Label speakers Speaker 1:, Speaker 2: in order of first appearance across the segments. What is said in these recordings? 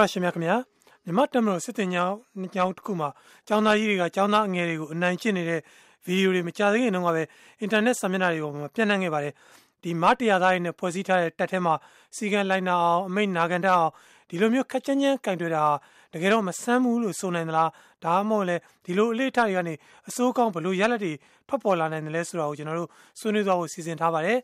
Speaker 1: ရရှင်များခင်ဗျာမြမတက်မလို့စစ်တင်ကြောင်းကြောင်းတစ်ခုမှာចောင်းသားကြီးတွေကចောင်းသားအငယ်တွေကိုအနိုင်ကျင့်နေတဲ့ဗီဒီယိုတွေမကြသေးခင်တုန်းကပဲအင်တာနက်ဆာမျက်နှာတွေပေါ်မှာပြန့်နှံ့ခဲ့ပါတယ်ဒီမတရားသားတွေနဲ့ဖွဲ့စည်းထားတဲ့တက်ထဲမှာစီကံလိုက်နာအောင်အမိတ်နာခံတတ်အောင်ဒီလိုမျိုးခက်ချမ်းချမ်းကင်တွေ့တာတကယ်တော့မဆန်းဘူးလို့ဆိုနိုင်သလားဒါမှမဟုတ်လေဒီလိုအလေးထားတွေကနေအစိုးကောင်းဘလို့ရလက်တွေထွက်ပေါ်လာနိုင်တယ်လဲဆိုတာကိုကျွန်တော်တို့ဆွေးနွေးသွားဖို့စီစဉ်ထားပါတယ်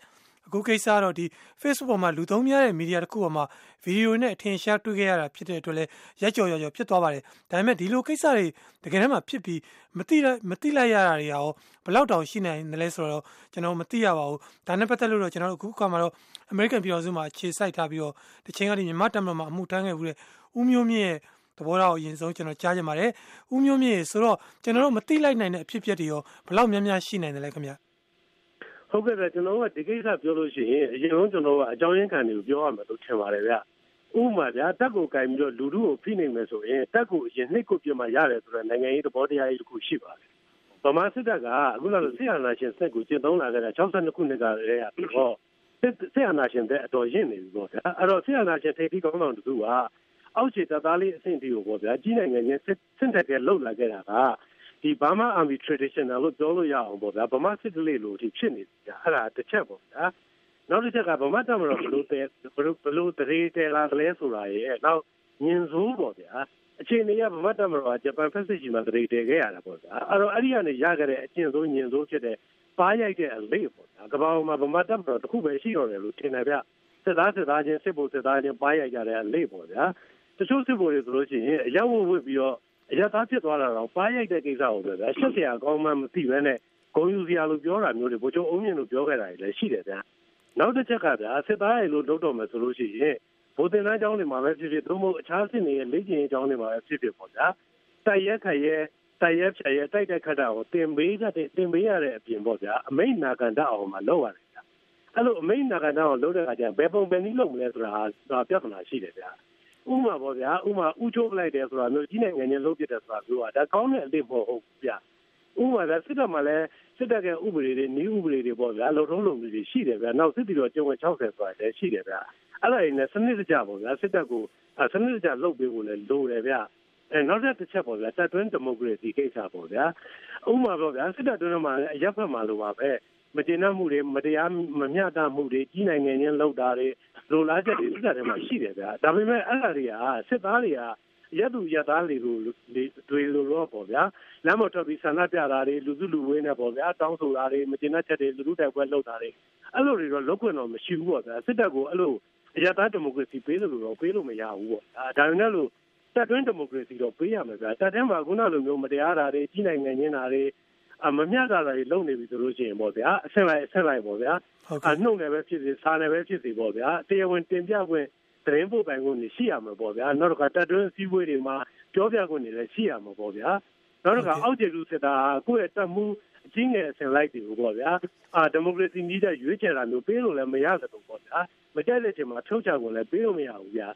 Speaker 1: အခုကိစ္စကတော့ဒီ Facebook ပေါ်မှာလူသုံးများတဲ့မီဒီယာတစ်ခုပေါ်မှာဗီဒီယိုနဲ့အထင်ရှားတွေ့ခဲ့ရတာဖြစ်တဲ့အတွက်လည်းရက်ကြော်ရက်ကြော်ဖြစ်သွားပါတယ်။ဒါပေမဲ့ဒီလိုကိစ္စတွေတကယ်တမ်းမှာဖြစ်ပြီးမတိမတိလိုက်ရတာတွေရောဘလောက်တောင်ရှိနိုင်တယ်လဲဆိုတော့ကျွန်တော်မသိရပါဘူး။ဒါနဲ့ပတ်သက်လို့တော့ကျွန်တော်တို့အခုကမှတော့ American ပြည်တော်စုမှာအခြေစိုက်ထားပြီးတော့တချိန်ကဒီမြန်မာတမန်မှာအမှုထမ်းခဲ့ဘူးတဲ့ဦးမျိုးမြင့်ရဲ့သဘောထားကိုအရင်ဆုံးကျွန်တော်ကြားချင်ပါတယ်။ဦးမျိုးမြင့်ဆိုတော့ကျွန်တော်တို့မတိလိုက်နိုင်တဲ့အဖြစ်အပျက်တွေရောဘလောက်များများရှိနိုင်တယ်လဲခင်ဗျာ။
Speaker 2: ဟုတ်ကဲ့ဗျကျွန်တော်ကဒီကိစ္စပြောလို့ရှိရင်အရင်ဆုံးကျွန်တော်ကအကြောင်းရင်းခံတွေကိုပြောရမယ်လို့ထင်ပါတယ်ဗျဥပမာဗျာတက်ကိုကင်ပြီးတော့လူလူကိုဖိနေမယ်ဆိုရင်တက်ကိုအရင်နှိတ်ကိုပြမှရတယ်ဆိုတော့နိုင်ငံရေးသဘောတရားကြီးတစ်ခုရှိပါတယ်ဗမာစစ်တပ်ကအခုနောက်ဆရာနာရှင်စက်ကိုကျင့်သုံးလာကြတာ62ခုနှစ်ကလေးကပြီးတော့ဆရာနာရှင်တဲ့အတော်ရင့်နေပြီပေါ့ဗျာအဲ့တော့ဆရာနာရှင်ထိပ်ပြီးကောင်းဆောင်တူကအောက်ခြေတပ်သားလေးအဆင့်တီကိုပေါ့ဗျာကြီးနိုင်ငံချင်းစစ်တပ်ကလှုပ်လာခဲ့တာက ဒီ Burma Army Traditional လို့ပြောလို့ရအောင်ပေါ့ဗျာဗမာစစ်ကလေးလိုဒီဖြစ်နေကြအဲ့ဒါတစ်ချက်ပေါ့ဗျာနောက်တစ်ချက်ကဗမာတပ်မတော်ဘလို့တဲဘလို့ဘလို့တရေတဲလာလဲဆိုတာရဲ့နောက်ညင်စိုးပေါ့ဗျာအခြေအနေကဗမာတပ်မတော်ကဂျပန်ဖက်စစ်ကြီးမှာတရေတဲခဲ့ရတာပေါ့ဗျာအဲ့တော့အဲ့ဒီကနေရခဲ့တဲ့အကျင့်ဆုံးညင်စိုးဖြစ်တဲ့ပါရိုက်တဲ့အလေးပေါ့ဗျာကမ္ဘာမှာဗမာတပ်မတော်တစ်ခုပဲရှိတော့တယ်လို့ထင်တယ်ဗျစစ်သားစစ်သားချင်းစစ်ဖို့စစ်သားချင်းပါရိုက်ကြတဲ့အလေးပေါ့ဗျာတချို့စစ်ဖို့တွေဆိုလို့ရှိရင်အရောက်ဝတ်ပြီးတော့ အရသာဖြစ်သွားတာတော့ပါရိုက်တဲ့ကိစ္စကိုပြောတာရှက်စရာကောင်းမှမသိဘဲနဲ့ဂုံယူစရာလို့ပြောတာမျိုးတွေဘိုးချုပ်အုံးမြင့်လို့ပြောခဲ့တာလည်းရှိတယ်ဗျာနောက်တစ်ချက်ကဗျာစစ်သားရဲ့လို့လုပ်တော့မယ်ဆိုလို့ရှိရင်ဘိုးတင်တန်းကျောင်းတွေမှာပဲဖြစ်ဖြစ်သို့မဟုတ်အခြားစစ်နေရဲ့လေ့ကျင့်ရေးကျောင်းတွေမှာပဲဖြစ်ဖြစ်ပေါ့ဗျာတိုက်ရက်ခရဲတိုက်ရက်ဖြတ်ရဲတိုက်တဲ့ခတ်တာကိုတင်ပေးတဲ့တင်ပေးရတဲ့အပြင်ပေါ့ဗျာအမိတ်နာကန်တအောင်မှာလုပ်ရတယ်ဗျာအဲ့လိုအမိတ်နာကန်တအောင်လုပ်တဲ့အခါကျဘယ်ပုံပဲနည်းလုပ်မလဲဆိုတာဟာပြဿနာရှိတယ်ဗျာ ဥမာပေါ့ဗျာဥမာဥချိုးလိုက်တယ်ဆိုတာမျိုးကြီးနိုင်ငံချင်းလုံးပြတယ်ဆိုတာမျိုးอ่ะဒါကောင်းတဲ့အလေးမဟုတ်ဘူးဗျာဥမာဒါစစ်တပ်မှာလည်းစစ်တပ်ကဥပဒေတွေနည်းဥပဒေတွေပေါ့ဗျာလုံထုံးလုံတွေရှိတယ်ဗျာနောက်စစ်တီတော်ကျုံဝင်60ဆိုတာလည်းရှိတယ်ဗျာအဲ့ဒါတွေနဲ့စနစ်တကျပေါ့ဗျာစစ်တပ်ကိုစနစ်တကျလုပ်ပေးဖို့လည်းလိုတယ်ဗျာအဲနောက်တစ်ချက်ပေါ့ဗျာတပ်တွင်းဒီမိုကရေစီကိစ္စပေါ့ဗျာဥမာပေါ့ဗျာစစ်တပ်တွင်းမှာလည်းအရက်ဖက်မှာလိုပါပဲ မတင်နှမှုတွေမတရားမမျှတမှုတွေကြီးနိုင်ငံချင်းလောက်တာတွေလိုလားချက်တွေစစ်တပ်ထဲမှာရှိတယ်ဗျာဒါပေမဲ့အဲ့ဒါတွေကစစ်သားတွေကရက်သူရက်သားတွေကိုတွေလိုတော့ပေါ့ဗျာလမ်းမထွက်ပြီးဆန္ဒပြတာတွေလူစုလူဝေးနဲ့ပေါ့ဗျာတောင်းဆိုတာတွေမတင်တဲ့ချက်တွေလူလူတိုက်ပွဲလုပ်တာတွေအဲ့လိုတွေတော့လုပ်ခွင့်တော့မရှိဘူးပေါ့ဗျာစစ်တပ်ကိုအဲ့လိုအရသာဒီမိုကရေစီပေးလို့တော့ပေးလို့မရဘူးပေါ့ဒါဒါနဲ့လို့တပ်တွင်းဒီမိုကရေစီတော့ပေးရမယ်ဗျာတပ်ထဲမှာခုနလိုမျိုးမတရားတာတွေကြီးနိုင်ငံချင်းတာတွေ အမမျှတာတွေလုံနေပြီဆိုလို့ရှိရင်ပေါ့ဗျာအဆင့်လိုက်အဆင့်လိုက်ပေါ့ဗျာအနှုတ်နယ်ပဲဖြစ်စေစားနယ်ပဲဖြစ်စေပေါ့ဗျာတရားဝင်တင်ပြခွင့်သတင်းပို့ပိုင်ခွင့်ရှိရမှာပေါ့ဗျာနောက်တစ်ခါတပ်တွင်းစည်းဝေးတွေမှာပြောပြခွင့်တွေလည်းရှိရမှာပေါ့ဗျာနောက်တစ်ခါအောက်ခြေလူစစ်သားကိုယ့်ရဲ့တပ်မှုအကြီးငယ်အဆင့်လိုက်တွေကိုပေါ့ဗျာအာဒီမိုကရေစီနည်းတဲ့ရွေးချယ်တာမျိုးပေးလို့လည်းမရသလိုပေါ့ဗျာမကြိုက်တဲ့ချိန်မှာထုတ်ချခွင့်လည်းပေးလို့မရဘူးဗျာ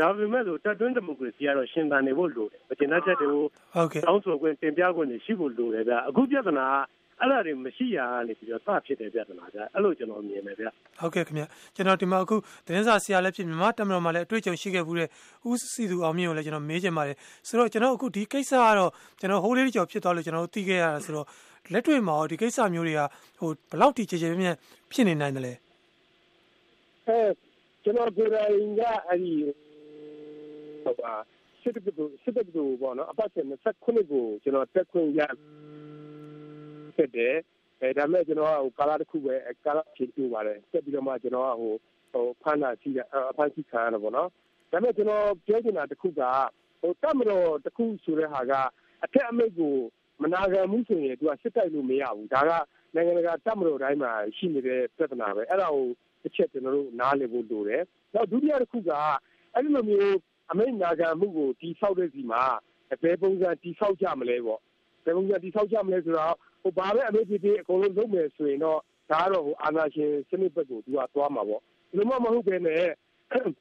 Speaker 2: ဒါပေမဲ့လို့တပ်တွင်းဒီမိုကရေစီကတော့ရှင်သန်နေဖို့လိုတယ်။မကျင်တဲ့ချက်တွေကို
Speaker 1: ဟုတ်ကဲ့
Speaker 2: တောင်းဆိုခွင့်တင်ပြခွင့်တွေရှိဖို့လိုတယ်ဗျ။အခုပြဿနာကအဲ့ဒါတွေမရှိရကနေပြီးတော့စဖြစ်တဲ့ပြဿနာကြအဲ့လိုကျွန်တော်မြင်တယ်ဗျ
Speaker 1: ဟုတ်ကဲ့ခင်ဗျကျွန်တော်ဒီမှာအခုသတင်းစာဆရာလည်းဖြစ်မြန်မာတမတော်မှာလည်းအတွေ့အကြုံရှိခဲ့ဘူးတဲ့ဦးစီသူအောင်မြင့်ကိုလည်းကျွန်တော်မေးချင်ပါတယ်ဆိုတော့ကျွန်တော်အခုဒီကိစ္စကတော့ကျွန်တော်ဟိုးလေးကြော်ဖြစ်သွားလို့ကျွန်တော်သိခဲ့ရတာဆိုတော့လက်တွေ့မှာဒီကိစ္စမျိုးတွေကဟိုဘလောက်တိကျကျပြင်းဖြစ်နေနိုင်တယ်လဲ
Speaker 3: အဲကျွန်တော်ကိုယ်တိုင်ကအဲ့ဒီ ဟိုပါစစ်တပ်ကစစ်တပ်ကဘောနော်အပတ်စဉ်29ကိုကျွန်တော်တက်ခွင့်ရဖြစ်တယ်အဲဒါမဲ့ကျွန်တော်ကဟိုကာလာတစ်ခုပဲကာလာဖြည့်ပြပါတယ်တက်ပြီးတော့မှကျွန်တော်ကဟိုဟိုဖမ်းတာရှိတယ်အဖမ်းရှိခံရတယ်ပေါ့နော်ဒါမဲ့ကျွန်တော်ပြောချင်တာတစ်ခုကဟိုတမတော်တစ်ခုဆိုတဲ့ဟာကအထက်အမိတ်ကိုမနာခံမှုဆိုရင်သူကစစ်တိုက်လို့မရဘူးဒါကနိုင်ငံတကာတမတော်တိုင်းမှာရှိနေတဲ့ပြဿနာပဲအဲ့ဒါကိုတစ်ချက်ကျွန်တော်တို့နားလည်ဖို့လိုတယ်နောက်ဒုတိယတစ်ခုကအဲ့ဒီလိုမျိုး အမိတ်နာခံမှုကိုတိဆောက်တဲ့စီမှာဘယ်ပုံစံတိဆောက်ကြမလဲပေါ့ဘယ်ပုံစံတိဆောက်ကြမလဲဆိုတော့ဟိုဘာပဲအမိတ်ဖြစ်ဖြစ်အကုန်လုံးလုပ်မယ်ဆိုရင်တော့ဒါကတော့ဟိုအာဏာရှင်စနစ်ဘက်ကိုသူကသွားမှာပေါ့ဒီလိုမှမဟုတ်ဘဲနဲ့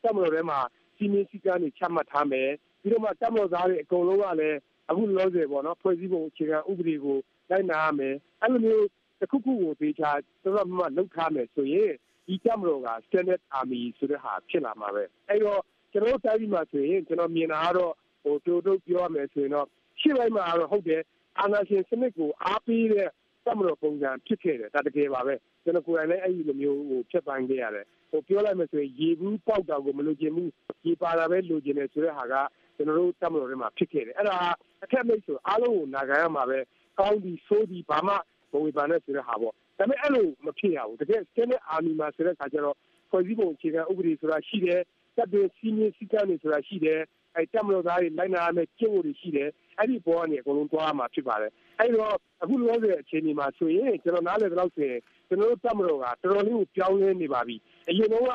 Speaker 3: တပ်မတော်ထဲမှာစီမင်းစည်းကမ်းတွေချမှတ်ထားမယ်ပြီးတော့မှတပ်မတော်သားတွေအကုန်လုံးကလည်းအခုလောဆယ်ပေါ့နော်ဖွဲ့စည်းပုံအခြေခံဥပဒေကိုလိုက်နာရမယ်အဲ့လိုမျိုးတစ်ခုခုကိုသေချာတော်တော်မှလှုပ်ထားမယ်ဆိုရင်ဒီတပ်မတော်က standard army ဆိုတဲ့ဟာဖြစ်လာမှာပဲအဲ့တော့ ကျွန်တော်တို့တိုင်းပြည်မှာဆိုရင်ကျွန်တော်မြင်တာကတော့ဟိုတို့တို့ပြောရမယ်ဆိုရင်တော့ရှေ့ပိုင်းမှာကတော့ဟုတ်တယ်အာဏာရှင်စနစ်ကိုအားပေးတဲ့တမတော်ပုံစံဖြစ်ခဲ့တယ်ဒါတကယ်ပါပဲကျွန်တော်ကိုယ်တိုင်လည်းအဲ့ဒီလိုမျိုးဟိုဖြတ်ပိုင်းခဲ့ရတယ်ဟိုပြောလိုက်မယ်ဆိုရင်ရေဘူးပေါက်တာကိုမလိုချင်ဘူးရေပါတာပဲလိုချင်တယ်ဆိုတဲ့ဟာကကျွန်တော်တို့တမတော်တွေမှာဖြစ်ခဲ့တယ်အဲ့ဒါအခက်မိတ်ဆိုအားလုံးကိုနာခံရမှာပဲကောင်းပြီးဆိုးပြီးဘာမှဘဝေဘာနဲ့ဆိုတဲ့ဟာပေါ့ဒါပေမဲ့အဲ့လိုမဖြစ်ရဘူးတကယ်စတဲ့အာမီမှာဆိုတဲ့ခါကျတော့ဖွဲ့စည်းပုံအခြေခံဥပဒေဆိုတာရှိတယ် တပ်တွေစီမင်းစည်းကမ်းတွေဆိုတာရှိတယ်အဲတက်မလို့သားတွေလိုက်နာရမယ့်ကျင့်ဝတ်တွေရှိတယ်အဲ့ဒီပေါ်ကနေအကုန်လုံးတွားမှာဖြစ်ပါတယ်အဲ့တော့အခုလောဆယ်အခြေအနေမှာဆိုရင်ကျွန်တော်နားလည်တော့ဆိုရင်ကျွန်တော်တို့တက်မလို့ကတော်တော်လေးကိုပြောင်းလဲနေပါပြီအရင်တော့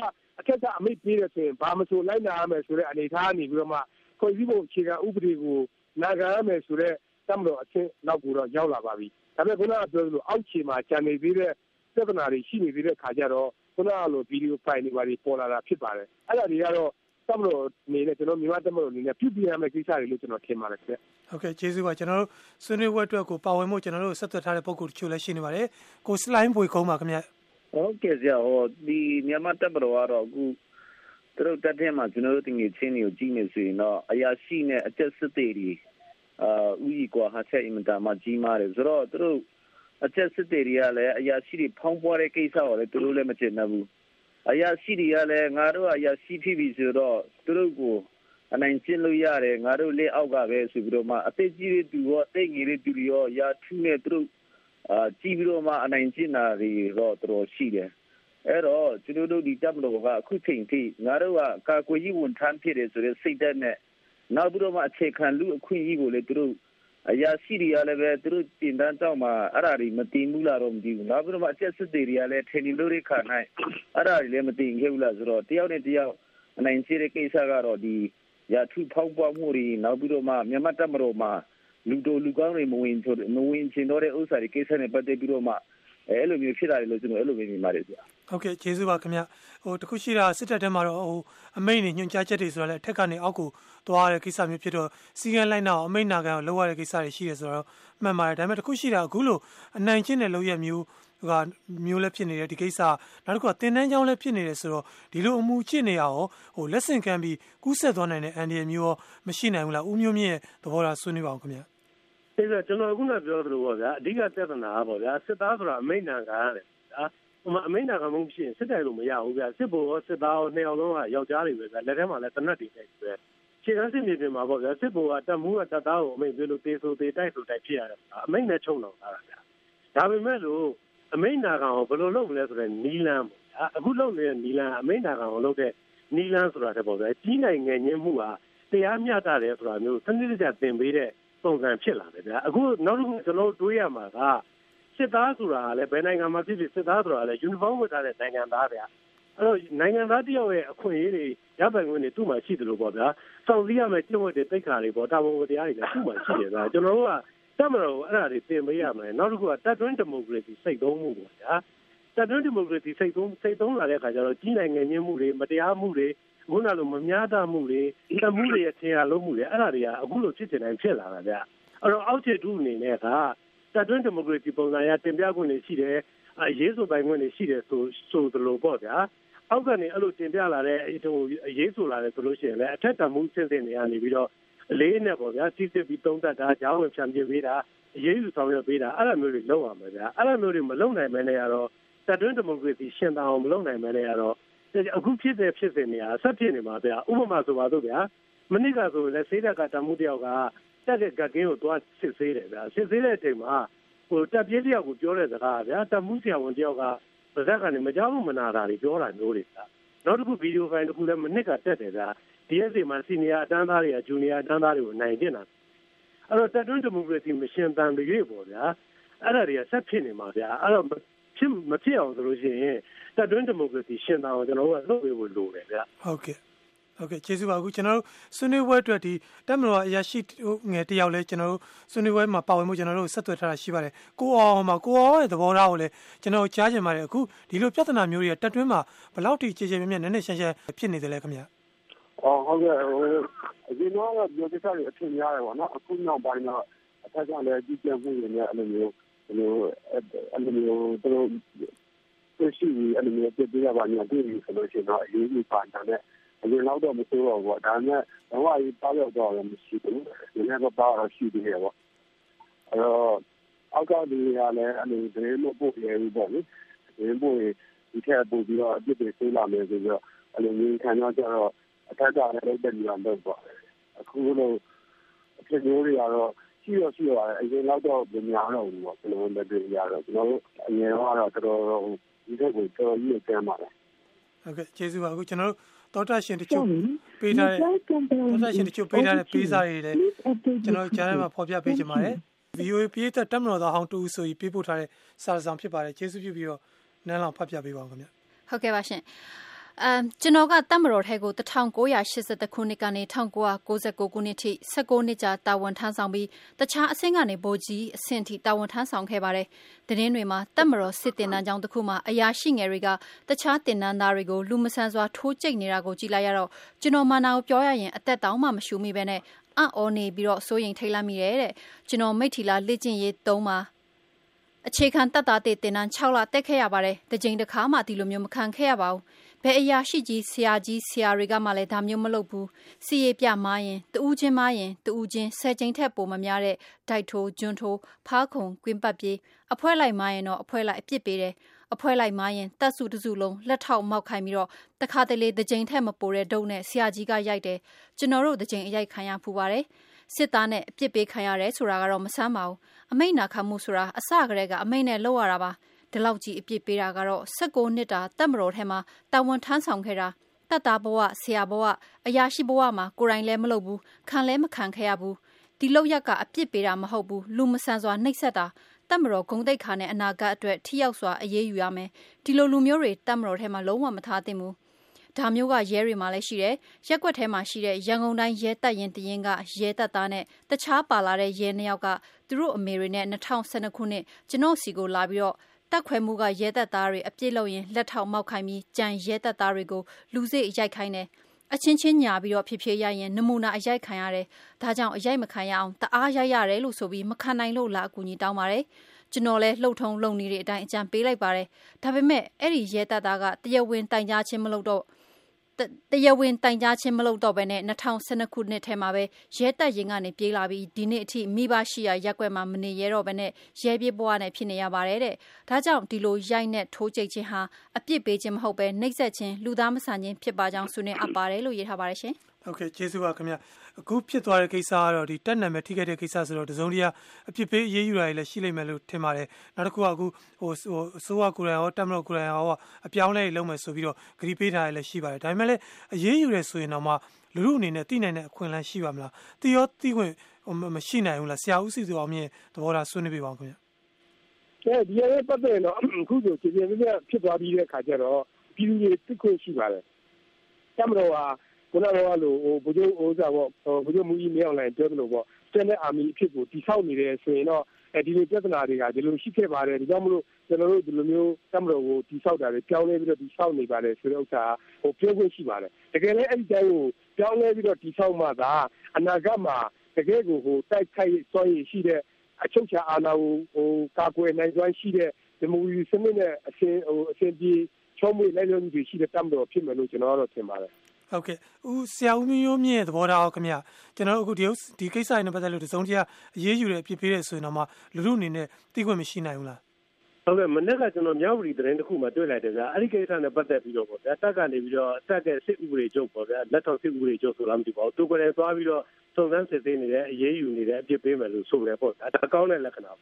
Speaker 3: အခက်ကအမိတ်ပေးတယ်ဆိုရင်ဘာမဆိုလိုက်နာရမယ်ဆိုတဲ့အနေအထားနေပြီးတော့မှဖွဲ့စည်းပုံအခြေခံဥပဒေကိုနာခံရမယ်ဆိုတဲ့တက်မလို့အချင်းနောက်ကိုတော့ရောက်လာပါပြီဒါပေမဲ့ခုနကပြောသလိုအောက်ခြေမှာကြံနေသေးတဲ့ပြဿနာတွေရှိနေသေးတဲ့ခါကျတော့ ခုနကလိုဗီဒီယိုဖိုင်တွေပါပေါ်လာတာဖြစ်ပါတယ်အဲ့ဒါတွေကတော့တမလို့အနေနဲ့ကျွန်တော်မြန်မာတမလို့အနေနဲ့ပြုပြင်ရမယ့်ကိစ္စတွေလို့ကျွန်တော်ထင်ပါတယ်ခင်ဗျ
Speaker 1: ဟုတ်ကဲ့ကျေးဇူးပါကျွန်တော်တို့ဆွေးနွေးပွဲအတွက်ကိုပါဝင်ဖို့ကျွန်တော်တို့ဆက်သွယ်ထားတဲ့ပုံကိုတချို့လည်းရှိနေပါတယ်ကိုစလိုင်းပွေကုန်းပါခင်ဗျ
Speaker 4: ဟုတ်ကဲ့ဆရာဟောဒီမြန်မာတမလို့ကတော့အခုသူတို့တက်တဲ့မှာကျွန်တော်တို့တင်ငယ်ချင်းတွေကိုကြည့်နေဆိုရင်တော့အရာရှိနဲ့အချက်စစ်တွေအာဥကြီးကွာဟာချက်အင်မတန်မှကြီးမားတယ်ဆိုတော့သူတို့ အချက်စစ်တွေကလည်းအရာရှိတွေဖောင်းပွားတဲ့ကိစ္စကိုလည်းသူတို့လည်းမကျင်တတ်ဘူးအရာရှိတွေကလည်းငါတို့အရာရှိဖြစ်ပြီဆိုတော့သူတို့ကိုအနိုင်ကျင့်လို့ရတယ်ငါတို့လက်အောက်ကပဲဆိုပြီးတော့မှအသက်ကြီးတဲ့သူရောအသက်ငယ်တဲ့သူရောရာထူးနဲ့သူတို့အာကြည့်ပြီးတော့မှအနိုင်ကျင့်တာတွေတော့တော်တော်ရှိတယ်အဲ့တော့ကျွန်တော်တို့ဒီတပ်မတော်ကအခုချိန်ထိငါတို့ကကာကွယ်ရေးဝန်ထမ်းဖြစ်တယ်ဆိုတဲ့စိတ်ဓာတ်နဲ့နောက်ပြီးတော့မှအခြေခံလူအခွင့်အရေးကိုလည်းသူတို့ အရာရှိတွေကလည်းပဲသူတို့တင်တန်းတောက်မှာအဲ့ဒါတွေမတင်ဘူးလားတော့မသိဘူးနောက်ပြီးတော့မှအချက်စစ်တွေကလည်းထင်နေလို့ရခါနိုင်အဲ့ဒါတွေလည်းမတင်ခဲ့ဘူးလားဆိုတော့တယောက်နဲ့တယောက်အနိုင်ကျတဲ့ကိစ္စကတော့ဒီရာထုဖောက်ပွားမှုတွေနောက်ပြီးတော့မှမြန်မာတပ်မတော်မှာလူတို့လူကောင်းတွေမဝင်ချိုမဝင်ချင်တော့တဲ့ဥစ္စာတွေကိစ္စနဲ့ပတ်သက်ပြီးတော့မှအဲ့လိုမျိုးဖြစ်လာတယ်လို့ကျွန်တော်အဲ့လိုပဲမြင်ပါတယ်ဗျာ
Speaker 1: ဟုတ်ကဲ့ကျေးဇူးပါခင်ဗျဟိုတခုရှိတာစစ်တပ်ထဲမှာတော့ဟိုအမိန့်နေညွှန်ကြားချက်တွေဆိုတာလည်းအထက်ကနေအောက်ကိုသွားရတဲ့ကိစ္စမျိုးဖြစ်တော့စီကံလိုက်နာအောင်အမိန့်နာခံအောင်လုပ်ရတဲ့ကိစ္စတွေရှိတယ်ဆိုတော့မှန်ပါတယ်ဒါပေမဲ့တခုရှိတာအခုလို့အနိုင်ကျင့်တဲ့လုပ်ရမျိုးကမျိုးလည်းဖြစ်နေတယ်ဒီကိစ္စနောက်တစ်ခုကတင်တန်းချောင်းလည်းဖြစ်နေတယ်ဆိုတော့ဒီလိုအမှုချစ်နေရအောင်ဟိုလက်ဆင့်ကမ်းပြီးကူးဆက်သွားနိုင်တဲ့အန်ဒီရမျိုးရောမရှိနိုင်ဘူးလားဦးမျိုးမြင့်ရဲ့သဘောထားဆွေးနွေးပါအောင်ခင်ဗျ
Speaker 2: အဲ့ဒါကျွန်တော်ခုနပြောသလိုပေါ့ဗျာအဓိကပြဿနာပေါ့ဗျာစစ်သားဆိုတာအမိန့်နာခံရတယ်ဗျာ ဟိုမှာအမိန့်နာခံမှုဖြစ်ရင်စစ်တိုင်လို့မရဘူးဗျာစစ်ဘိုလ်ရောစစ်သားရောနှစ်ယောက်လုံးကယောက်ျားတွေပဲဗျာလက်ထဲမှာလည်းတနတ်တွေနဲ့ပဲခြေကမ်းစစ်မြေပြင်မှာပေါ့ဗျာစစ်ဘိုလ်ကတပ်မှုကတပ်သားကိုအမိန့်ပေးလို့တေးဆိုတေးတိုက်ဆိုတိုက်ဖြစ်ရတယ်အမိန့်နဲ့ချုံတော့တာဗျာဒါပေမဲ့လို့အမိန့်နာခံကိုဘယ်လိုလုပ်မလဲဆိုတော့နီလန်းပေါ့ဗျာအခုလုပ်နေတဲ့နီလန်းအမိန့်နာခံကိုလုပ်တဲ့နီလန်းဆိုတာတပေါ့ဗျာကြီးနိုင်ငံငင်းမှုဟာတရားမျှတတယ်ဆိုတာမျိုးစနစ်တကျသင်ပေးတဲ့ပုံစံဖြစ်လာတယ်ဗျာအခုနောက်တစ်ခုကျွန်တော်တို့တွေးရမှာက စစ်သားဆိုတာကလည်းဘယ်နိုင်ငံမှာဖြစ်ဖြစ်စစ်သားဆိုတာလည်းယူနီဖောင်းဝတ်ထားတဲ့နိုင်ငံသားဗျာအဲ့တော့နိုင်ငံသားတယောက်ရဲ့အခွင့်အရေးတွေရပိုင်ခွင့်တွေသူ့မှာရှိတယ်လို့ပေါ့ဗျာစောင့်စည်းရမယ့်ကျင့်ဝတ်တွေတိတ်ခါတွေပေါ့တာဝန်ဝတရားတွေလည်းသူ့မှာရှိတယ်ဗျာကျွန်တော်တို့ကတက်မတော်အဲ့ဒါတွေသင်ပေးရမယ်နောက်တစ်ခုကတက်တွင်းဒီမိုကရေစီစိတ်သုံးမှုပေါ့ဗျာတက်တွင်းဒီမိုကရေစီစိတ်သုံးစိတ်သုံးလာတဲ့အခါကျတော့ကြီးနိုင်ငံချင်းမှုတွေမတရားမှုတွေခုနလိုမများတမှုတွေတမှုတွေရဲ့ထင်ရလုံးမှုတွေအဲ့ဒါတွေကအခုလိုဖြစ်နေတိုင်းဖြစ်လာတာဗျာအဲ့တော့အောက်ခြေတူအနေနဲ့က တပ်တွင်းဒီမိုကရေစီပုံစံအရတင်ပြခွင့်တွေရှိတယ်အရေးဆိုပိုင်ခွင့်တွေရှိတယ်ဆိုဆိုသလိုပေါ့ဗျာအောက်ကနေအဲ့လိုတင်ပြလာတဲ့ဟိုအရေးဆိုလာတယ်ဆိုလို့ရှိရင်လည်းအထက်တမှုစဉ်စဉ်တွေကနေပြီးတော့အလေးနဲ့ပေါ့ဗျာစီစစ်ပြီးသုံးသပ်တာကြောင်းဝင်ဖြန့်ပြပေးတာအရေးယူဆောင်ရွက်ပေးတာအဲ့လိုမျိုးတွေလုပ်ရမှာဗျာအဲ့လိုမျိုးတွေမလုပ်နိုင်မနဲ့ရတော့တပ်တွင်းဒီမိုကရေစီရှင်းတောင်မလုပ်နိုင်မနဲ့ရတော့အခုဖြစ်တဲ့ဖြစ်စဉ်တွေဟာဆက်ဖြစ်နေမှာဗျာဥပမာဆိုပါတော့ဗျာမနစ်ကဆိုလည်းစေးတက်ကတမှုတယောက်က တက်တဲ့ကကင်းကိုသွားစစ်ဆေးတယ်ဗျာစစ်ဆေးတဲ့အချိန်မှာဟိုတက်ပြေးတယောက်ကိုပြောတဲ့စကားဗျာတက်မှုဆရာဝန်တယောက်ကပါဇက်ကနေမကြောက်ဘူးမနာတာတွေပြောတာမျိုးတွေဗျာနောက်တစ်ခုဗီဒီယိုဖိုင်တစ်ခုလည်းမနစ်ကတက်တယ်ဗျာ DSA မှာစီနီယာအတန်းသားတွေကဂျူနီယာအတန်းသားတွေကိုနိုင်တင်တာအဲ့တော့တက်တွန်းဒီမိုကရေစီမရှင်တန်တွေပေါ့ဗျာအဲ့ဒါတွေကဆက်ဖြစ်နေမှာဗျာအဲ့တော့ဖြစ်မဖြစ်အောင်ဆိုလို့ရှိရင်တက်တွန်းဒီမိုကရေစီရှင်တန်အောင်ကျွန်တော်တို့ကလုပ်ပေးဖို့လိုတယ်ဗျာ
Speaker 1: ဟုတ်ကဲ့ ဟုတ်ကဲ့ကျေးဇူးပါအခုကျွန်တော်တို့ဆွေးနွေးပွဲအတွက်ဒီတက်မတော်အရာရှိငယ်တယောက်လဲကျွန်တော်တို့ဆွေးနွေးပွဲမှာပါဝင်မှုကျွန်တော်တို့ဆက်သွယ်ထားတာရှိပါတယ်ကိုအောင်မှာကိုအောင်ရဲ့သဘောထားကိုလည်းကျွန်တော်ကြားချင်ပါတယ်အခုဒီလိုပြဿနာမျိုးတွေကတက်တွင်းမှာဘယ်လောက်ထိခြေခြေမြဲမြဲနည်းနည်းရှင်းရှင်းဖြစ်နေတယ်လဲခင်ဗျ
Speaker 3: အော်ဟုတ်ကဲ့ဟိုအရင်တော့ပြောတဲ့ချက်တွေအထင်များတယ်ပေါ့နော်အခုနောက်ပိုင်းတော့အထက်ကလည်းကြီးကျယ်မှုတွေနဲ့အဲ့လိုမျိုးဒီလိုအဲ့လိုမျိုးတို့သိရှိပြီးအဲ့လိုမျိုးပြပြရပါညာတွေ့ပြီးဆိုလို့ရှိရင်တော့အရေးကြီးပါတဲ့ အရင်လောက်တော့မဆိုးတော့ဘူးပေါ့ဒါပေမဲ့တော့အရေးပါတော့တော့မရှိဘူးဒီနေ့တော့ပါတော့ရှိသေးတယ်ပေါ့အဲ့တော့အောက်ကဒီကလည်းအဲ့လိုဒင်းမပို့ရဘူးပေါ့လေဒင်းပို့ရင်ဒီထက်ပို့ပြီးတော့အပြစ်တွေဆေးလာမယ်ဆိုတော့အဲ့လိုမျိုးခံတော့ကျတော့အထက်ကလည်းလုပ်တဲ့နေရာတော့ပေါ့အခုလိုအဖြစ်မျိုးတွေကတော့ရှိရရှိရတယ်အရင်တော့တော့မများတော့ဘူးပေါ့ကျွန်တော်တို့လည်းရတော့ကျွန်တော်တို့အရင်တော့တော်တော်ဒီထက်ကိုတော်တော်ကြီးကျမ်းပါတယ်
Speaker 1: ဟုတ်ကဲ့ကျေးဇူးပါအခုကျွန်တော်တို့တောတာရှင်တချို့ပေးထားတဲ့တောတာရှင်တချို့ပေးထားတဲ့ပေးစာတွေလည်းကျွန်တော်ကြားထဲမှာဖော်ပြပေးချင်ပါတယ် VOA ပြေးသက်တက်မတော်သားဟောင်းတူဆိုပြီးပေးပို့ထားတဲ့စာဆောင်ဖြစ်ပါတယ်ကျေးဇူးပြုပြီးတော့နန်းလောင်ဖတ်ပြပေးပါဦးခင်ဗျ
Speaker 5: ဟုတ်ကဲ့ပါရှင် အမ်ကျွန်တော်ကတပ်မတော်ထဲကို1980ခုနှစ်ကနေ1999ခုနှစ်ထိ16နှစ်ကြာတာဝန်ထမ်းဆောင်ပြီးတခြားအဆင့်ကနေဗိုလ်ကြီးအဆင့်ထိတာဝန်ထမ်းဆောင်ခဲ့ပါတယ်။တရင်တွေမှာတပ်မတော်စစ်တင်တန်းကြောင်းတစ်ခုမှာအရာရှိငယ်တွေကတခြားတင်တန်းသားတွေကိုလူမဆန်စွာထိုးကျိတ်နေတာကိုကြည့်လိုက်ရတော့ကျွန်တော်မာနာကိုပြောရရင်အသက်တောင်မှမရှူမိပဲနဲ့အံ့ဩနေပြီးတော့စိုးရင်ထိတ်လန့်မိတယ်တဲ့။ကျွန်တော်မိထီလာလက်ကျင့်ရေး3မှာအခြေခံတက်တာတဲ့တင်တန်း6လတက်ခဲ့ရပါတယ်။တစ်ကြိမ်တစ်ခါမှဒီလိုမျိုးမခံခဲ့ရပါဘူး။ ဘယ်အရာရှိကြီးဆရာကြီးဆရာတွေကမှလည်းဒါမျိုးမလုပ်ဘူး။စီရပြမားရင်တူးချင်းမားရင်တူးချင်းဆယ်ကြိမ်ထက်ပိုမများတဲ့ဒိုက်ထိုးဂျွန်းထိုးဖားခုံကွင်းပတ်ပြေးအဖွဲလိုက်မားရင်တော့အဖွဲလိုက်အပြစ်ပေးတယ်။အဖွဲလိုက်မားရင်တက်စုတစုလုံးလက်ထောက်မောက်ခိုင်းပြီးတော့တခါတလေတစ်ကြိမ်ထက်မပိုတဲ့ဒုံနဲ့ဆရာကြီးကရိုက်တယ်။ကျွန်တော်တို့တစ်ကြိမ်အရိုက်ခံရဖူးပါတယ်။စစ်သားနဲ့အပြစ်ပေးခံရတယ်ဆိုတာကတော့မဆမ်းပါဘူးအမိတ်နာခံမှုဆိုတာအစကတည်းကအမိတ်နဲ့လောက်ရတာပါ ဒီလောက်ကြီးအပြစ်ပေးတာကတော့16နှစ်တာတက်မတော်ထဲမှာတာဝန်ထမ်းဆောင်ခဲ့တာတက်တာဘဝဆရာဘဝအရာရှိဘဝမှာကိုယ်တိုင်လည်းမလုပ်ဘူးခံလည်းမခံခဲ့ရဘူးဒီလောက်ရက်ကအပြစ်ပေးတာမဟုတ်ဘူးလူမဆန်စွာနှိပ်စက်တာတက်မတော်ဂုံတိတ်ခါနဲ့အနာဂတ်အတွက်ထိရောက်စွာအရေးယူရမယ်ဒီလိုလူမျိုးတွေတက်မတော်ထဲမှာလုံးဝမထားသင့်ဘူးဒါမျိုးကရဲတွေမှာလည်းရှိတယ်ရက်ွက်ထဲမှာရှိတဲ့ရန်ကုန်တိုင်းရဲတပ်ရင်တရင်ကရဲတပ်သားနဲ့တခြားပါလာတဲ့ရဲနှစ်ယောက်ကသူတို့အမေတွေနဲ့2012ခုနှစ်ကျွန်တော်စီကိုလာပြီးတော့ တက်ခွဲမှုကရဲတပ်သားတွေအပြစ်လုပ်ရင်လက်ထောက်မောက်ခိုင်းပြီးကြံရဲတပ်သားတွေကိုလူစိတ်အရိုက်ခိုင်းတယ်အချင်းချင်းညာပြီးတော့ဖြစ်ဖြစ်ရရင်နမူနာအရိုက်ခံရတယ်။ဒါကြောင့်အရိုက်မခံရအောင်တအားရိုက်ရတယ်လို့ဆိုပြီးမခံနိုင်လို့လာအကူကြီးတောင်းပါတယ်။ကျွန်တော်လည်းလှုပ်ထုံလုံနေတဲ့အတိုင်းအကြံပေးလိုက်ပါတယ်။ဒါပေမဲ့အဲ့ဒီရဲတပ်သားကတရဝင်းတိုင်ကြားချင်းမလုပ်တော့ တရားဝင်တိုင်ကြားခြင်းမလုပ်တော့ဘဲနဲ့2012ခုနှစ်ထဲမှာပဲရဲတပ်ရင်ကနေပြေးလာပြီးဒီနေ့အထိမိဘရှိရာရက်ွက်မှာမနေရတော့ဘဲနဲ့ရဲပြေးဘဝနဲ့ဖြစ်နေရပါတယ်တဲ့ဒါကြောင့်ဒီလိုရိုက်နဲ့ထိုးကြိတ်ခြင်းဟာအပြစ်ပေးခြင်းမဟုတ်ပဲနှိပ်စက်ခြင်းလူသားမဆန်ခြင်းဖြစ်ပါကြောင်းဆွေးနွေးအပ်ပါတယ်လို့ရေးထားပါတယ်ရှင်
Speaker 1: ဟုတ်ကဲ့ကျေးဇူးပါခင်ဗျအခုဖြစ်သွားတဲ့ကိစ္စကတော့ဒီတက်နံမဲ့ထိခဲ့တဲ့ကိစ္စဆိုတော့တစုံတရာအဖြစ်ပေးအေးအေးယူတာလည်းရှိလိမ့်မယ်လို့ထင်ပါတယ်နောက်တစ်ခုကအခုဟိုဟိုအစိုးရကိုယ်တိုင်ရောတက်မလို့ကိုယ်တိုင်ရောအပြောင်းလဲလုပ်မယ်ဆိုပြီးတော့ဂရီပေးထားရလည်းရှိပါတယ်ဒါပေမဲ့လည်းအေးအေးယူရဲဆိုရင်တော့မှလူလူအနေနဲ့သိနိုင်တဲ့အခွင့်အလမ်းရှိပါမလားသိရောသိခွင့်မရှိနိုင်ဘူးလားဆရာဦးစီသူအောင်မြင့်သဘောထားဆွေးနွေးပြပါဦးခင်ဗျ
Speaker 3: အဲဒီရဲပတ်သက်တော့အခုဆိုခြေပြင်းပြဖြစ်သွားပြီးတဲ့ခါကျတော့ပြည်သူတွေသိခွင့်ရှိပါတယ်တမတော်ဟာ ခုနကလိုဟိုဘုရားဥစားပေါ့ဘုရားမူကြီးမင်းအောင်လိုင်းပြောသလိုပေါ့စတဲ့အာမီအဖြစ်ကိုတိဆောက်နေတယ်ဆိုရင်တော့အဲဒီလိုပြဿနာတွေကဒီလိုရှိခဲ့ပါတယ်ဒါကြောင့်မလို့ကျွန်တော်တို့ဒီလိုမျိုးတမတော်ကိုတိဆောက်တာတွေပြောင်းလဲပြီးတော့တိဆောက်နေပါတယ်ဆိုတဲ့ဥစ္စာဟိုပြောခွင့်ရှိပါတယ်တကယ်လည်းအဲ့ဒီတိုင်းကိုပြောင်းလဲပြီးတော့တိဆောက်မှသာအနာဂတ်မှာတကယ်ကိုဟိုတိုက်ခိုက်စွမ်းရည်ရှိတဲ့အချုပ်ချာအာဏာကိုဟိုကာကွယ်နိုင်စွမ်းရှိတဲ့ဒီမိုကရေစီစနစ်နဲ့အရှင်ဟိုအရှင်ပြေချုံးမွေလိုက်လို့ဒီရှိတဲ့တမတော်ဖြစ်မယ်လို့ကျွန်တော်ကတော့ထင်ပါတယ်
Speaker 1: ဟုတ်ကဲ့ဦးဆရာဦးမျိုးမြင့်သဘောထားအောင်ခင်ဗျကျွန်တော်အခုဒီဒီကိစ္စနဲ့ပတ်သက်လို့တစုံတရာအရေးယူတဲ့အဖြစ်ပေးတဲ့ဆိုရင်တော့မှလူလူအနေနဲ့သိခွင့်မရှိနိုင်ဘူးလား
Speaker 2: ဟုတ်ကဲ့မနေ့ကကျွန်တော်မြောက်ဝတီသတင်းတစ်ခုမှတွေ့လိုက်တယ်ဗျာအဲ့ဒီကိစ္စနဲ့ပတ်သက်ပြီးတော့ပေါ့ဗျာတက်ကနေပြီးတော့တက်ကစစ်ဥပဒေချုပ်ပေါ့ဗျာလက်ထောက်စစ်ဥပဒေချုပ်ဆိုလားမသိပါဘူးသူကလည်းသွားပြီးတော့စုံစမ်းစစ်ဆေးနေတဲ့အရေးယူနေတဲ့အပြစ်ပေးမယ်လို့ဆိုတယ်ပေါ့ဒါကောင်းတဲ့လက္ခဏာ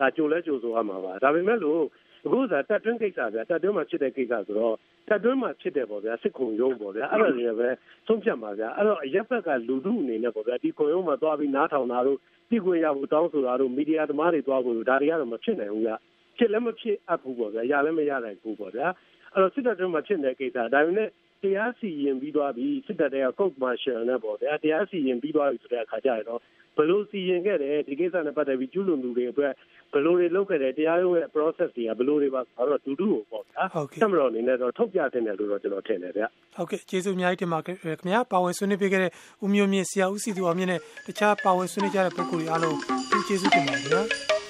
Speaker 2: ဒါကြိုလဲကြိုဆိုရမှာပါဒါပေမဲ့လို့ အခုကတက်တွင်းကိစ္စဗျာတက်တွင်းမှာဖြစ်တဲ့ကိစ္စဆိုတော့တက်တွင်းမှာဖြစ်တယ်ပေါ့ဗျာစစ်ခုံရုံးပေါ့ဗျာအဲ့ဒါတွေပဲဆုံးဖြတ်မှာဗျာအဲ့တော့အရက်ဘက်ကလူထုအနေနဲ့ပေါ့ဗျာဒီခုံရုံးမှာသွားပြီးနားထောင်တာတို့သိခွင့်ရဖို့တောင်းဆိုတာတို့မီဒီယာသမားတွေသွားဖို့ဒါတွေကတော့မဖြစ်နိုင်ဘူးဗျာဖြစ်လည်းမဖြစ်အပ်ဘူးပေါ့ဗျာရလည်းမရနိုင်ဘူးပေါ့ဗျာအဲ့တော့စစ်တပ်တွင်းမှာဖြစ်တဲ့ကိစ္စဒါပေမဲ့တရားစီရင်ပြီးသွားပြီစစ်တပ်တွေက court martial နဲ့ပေါ့ဗျာတရားစီရင်ပြီးသွားပြီဆိုတဲ့အခါကျရင်တော့ ဘယ်လိုစီရင်ခဲ့တယ်ဒီကိစ္စနဲ့ပတ်သက်ပြီးကျူးလွန်သူတွေအတွက်ဘယ်လိုတွေလုပ်ခဲ့တယ်တရားရုံးရဲ့ process တွေကဘယ်လိုတွေပါဆိုတော့တူတူကိုပေါ့ဗျာဆက်မတော်အနေနဲ့တော့ထုတ်ပြတင်တယ်လို့တော့ကျွန်တော်ထင်တယ်ဗျ
Speaker 1: ဟုတ်ကဲ့ကျေးဇူးအများကြီးတင်ပါခင်ဗျာပါဝင်ဆွေးနွေးပေးခဲ့တဲ့ဦးမျိုးမြင့်ဆရာဦးစီသူအောင်မြင့်နဲ့တခြားပါဝင်ဆွေးနွေးကြတဲ့ပုဂ္ဂိုလ်တွေအားလုံးကျေးဇူးတင်ပါတယ်ဗျာ